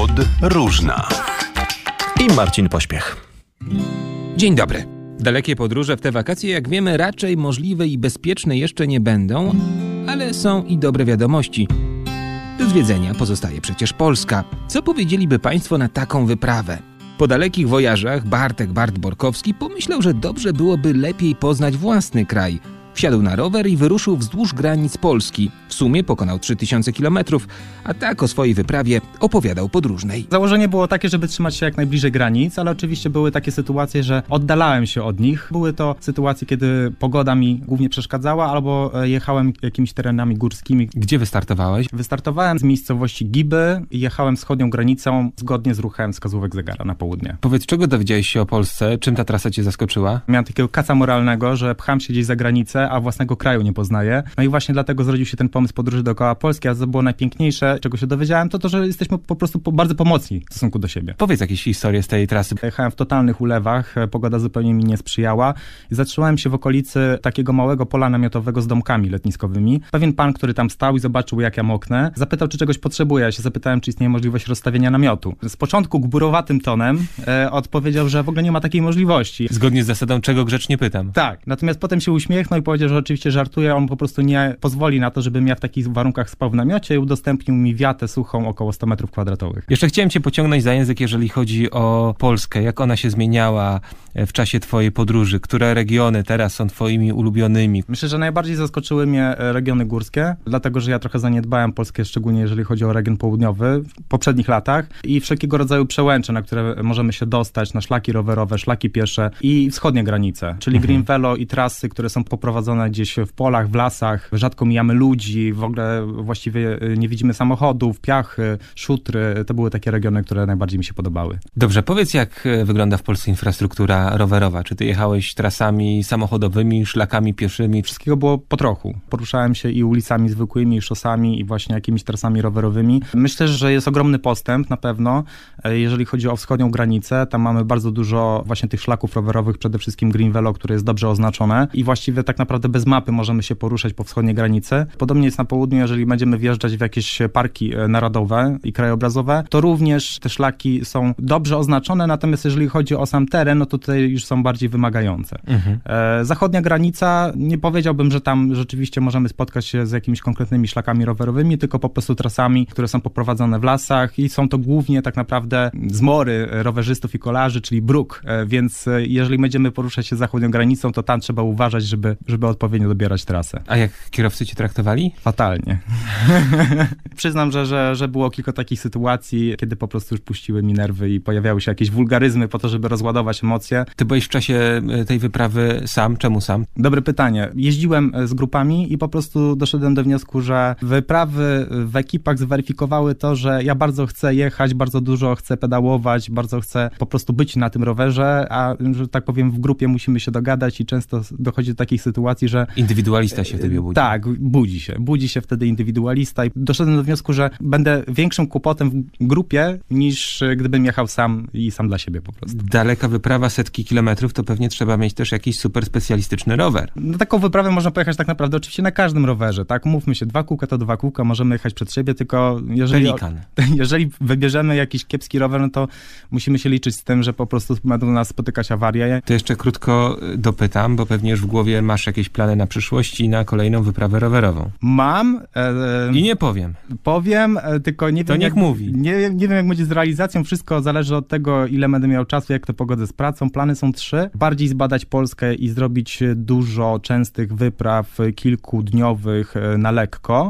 Podróżna. I Marcin Pośpiech. Dzień dobry. Dalekie podróże w te wakacje, jak wiemy, raczej możliwe i bezpieczne jeszcze nie będą, ale są i dobre wiadomości. Do zwiedzenia pozostaje przecież Polska. Co powiedzieliby Państwo na taką wyprawę? Po dalekich wojażach Bartek Bart Borkowski pomyślał, że dobrze byłoby lepiej poznać własny kraj. Wsiadł na rower i wyruszył wzdłuż granic Polski. W sumie pokonał 3000 kilometrów, a tak o swojej wyprawie opowiadał podróżnej. Założenie było takie, żeby trzymać się jak najbliżej granic, ale oczywiście były takie sytuacje, że oddalałem się od nich. Były to sytuacje, kiedy pogoda mi głównie przeszkadzała, albo e, jechałem jakimiś terenami górskimi. Gdzie wystartowałeś? Wystartowałem z miejscowości Giby i jechałem wschodnią granicą zgodnie z ruchem wskazówek zegara na południe. Powiedz, czego dowiedziałeś się o Polsce? Czym ta trasa cię zaskoczyła? Miałem takiego kaca moralnego, że pcham się gdzieś za granicę, a własnego kraju nie poznaję. No i właśnie dlatego zrodził się ten pomysł podróży dookoła Polski, a co było najpiękniejsze, czego się dowiedziałem, to to, że jesteśmy po prostu bardzo pomocni w stosunku do siebie. Powiedz jakieś historie z tej trasy. Jechałem w totalnych ulewach, e, pogoda zupełnie mi nie sprzyjała i zatrzymałem się w okolicy takiego małego pola namiotowego z domkami letniskowymi. Pewien pan, który tam stał i zobaczył, jak ja moknę, zapytał, czy czegoś potrzebuję. Ja się zapytałem, czy istnieje możliwość rozstawienia namiotu. Z początku gburowatym tonem e, odpowiedział, że w ogóle nie ma takiej możliwości. Zgodnie z zasadą, czego grzecznie pytam. Tak, natomiast potem się uśmiechnął i powiedział, że oczywiście żartuje, on po prostu nie pozwoli na to, żebym ja w takich warunkach spał w namiocie i udostępnił mi wiatę suchą około 100 metrów kwadratowych. Jeszcze chciałem cię pociągnąć za język, jeżeli chodzi o Polskę. Jak ona się zmieniała e, w czasie twojej podróży? Które regiony teraz są twoimi ulubionymi? Myślę, że najbardziej zaskoczyły mnie e, regiony górskie, dlatego że ja trochę zaniedbałem Polskę, szczególnie jeżeli chodzi o region południowy w poprzednich latach i wszelkiego rodzaju przełęcze, na które możemy się dostać, na szlaki rowerowe, szlaki piesze i wschodnie granice, czyli green velo i trasy, które są poprowadzone gdzieś w polach, w lasach. Rzadko mijamy ludzi, w ogóle właściwie e, nie widzimy samochodów, piachy, szutry. To były takie regiony, które najbardziej mi się podobały. Dobrze, powiedz jak e, wygląda w Polsce infrastruktura rowerowa? Czy ty jechałeś trasami samochodowymi, szlakami pieszymi? Wszystkiego było po trochu. Poruszałem się i ulicami zwykłymi, i szosami, i właśnie jakimiś trasami rowerowymi. Myślę, że jest ogromny postęp na pewno, e, jeżeli chodzi o wschodnią granicę. Tam mamy bardzo dużo właśnie tych szlaków rowerowych, przede wszystkim Green Velo, które jest dobrze oznaczone i właściwie tak naprawdę bez mapy możemy się poruszać po wschodniej granicy. Podobnie jest na południu, jeżeli będziemy wjeżdżać w jakieś parki e, narodowe i krajobrazowe, to również te szlaki są dobrze oznaczone, natomiast jeżeli chodzi o sam teren, no to tutaj już są bardziej wymagające. E, Zachodnia granica, nie powiedziałbym, że tam rzeczywiście możemy spotkać się z jakimiś konkretnymi szlakami rowerowymi, tylko po prostu trasami, które są poprowadzone w lasach i są to głównie tak naprawdę zmory rowerzystów i kolarzy, czyli bruk, E, więc jeżeli będziemy poruszać się zachodnią granicą, to tam trzeba uważać, żeby, żeby odpowiednio dobierać trasę. A jak kierowcy cię traktowali? Fatalnie. Przyznam, że, że, że było kilka takich sytuacji, kiedy po prostu już puściły mi nerwy i pojawiały się jakieś wulgaryzmy po to, żeby rozładować emocje. Ty byłeś w czasie e, tej wyprawy sam? Czemu sam? Dobre pytanie. Jeździłem e, z grupami i po prostu doszedłem do wniosku, że wyprawy w ekipach zweryfikowały to, że ja bardzo chcę jechać, bardzo dużo chcę pedałować, bardzo chcę po prostu być na tym rowerze, a że tak powiem w grupie musimy się dogadać i często dochodzi do takich sytuacji, że Indywidualista się w tobie budzi. tak, budzi się. Budzi się wtedy indywidualista i doszedłem do wniosku, że będę większym kłopotem w grupie niż e, gdybym jechał sam i sam dla siebie po prostu. Daleka wyprawa, setki kilometrów, to pewnie trzeba mieć też jakiś super specjalistyczny rower. Na taką wyprawę można pojechać tak naprawdę oczywiście na każdym rowerze, tak? Mówmy się, dwa kółka to dwa kółka, możemy jechać przed siebie, tylko jeżeli, Pelikan. jeżeli wybierzemy jakiś kiepski rower, no to musimy się liczyć z tym, że po prostu będą nas spotykać awarie. To jeszcze krótko dopytam, bo pewnie już w głowie masz jakieś plany na przyszłość i na kolejną wyprawę rowerową. Mam, e, I nie powiem. powiem, e, tylko nie To wiem, niech jak, mówi. Nie, nie wiem, jak będzie z realizacją. Wszystko zależy od tego, ile będę miał czasu, jak to pogodzę z pracą. Plany są trzy. Bardziej zbadać Polskę i zrobić dużo częstych wypraw kilkudniowych e, na lekko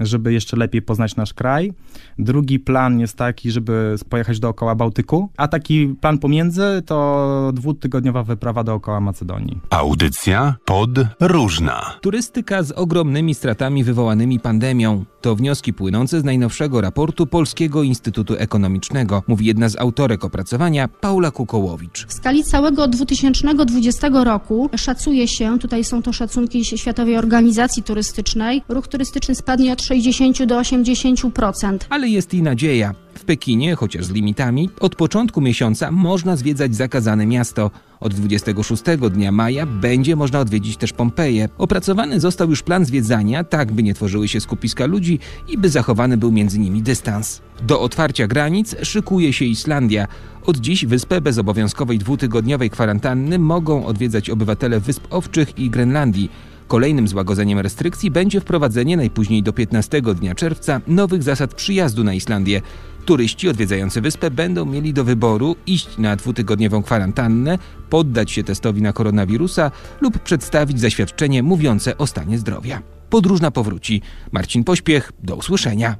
żeby jeszcze lepiej poznać nasz kraj. Drugi plan jest taki, żeby pojechać dookoła Bałtyku, a taki plan pomiędzy to dwutygodniowa wyprawa dookoła Macedonii. Audycja podróżna. Turystyka z ogromnymi stratami wywołanymi pandemią. To wnioski płynące z najnowszego raportu Polskiego Instytutu Ekonomicznego, mówi jedna z autorek opracowania, Paula Kukołowicz. W skali całego 2020 roku szacuje się, tutaj są to szacunki Światowej Organizacji Turystycznej, ruch turystyczny spadnie o 60 do 80%. Ale jest i nadzieja. W Pekinie, chociaż z limitami, od początku miesiąca można zwiedzać zakazane miasto. Od 26 dnia maja będzie można odwiedzić też Pompeję. Opracowany został już plan zwiedzania, tak by nie tworzyły się skupiska ludzi i by zachowany był między nimi dystans. Do otwarcia granic szykuje się Islandia. Od dziś wyspę bez obowiązkowej dwutygodniowej kwarantanny mogą odwiedzać obywatele Wysp Owczych i Grenlandii. Kolejnym złagodzeniem restrykcji będzie wprowadzenie najpóźniej do 15 dnia czerwca nowych zasad przyjazdu na Islandię. Turyści odwiedzający wyspę będą mieli do wyboru iść na dwutygodniową kwarantannę, poddać się testowi na koronawirusa lub przedstawić zaświadczenie mówiące o stanie zdrowia. Podróżna powróci. Marcin Pośpiech, do usłyszenia.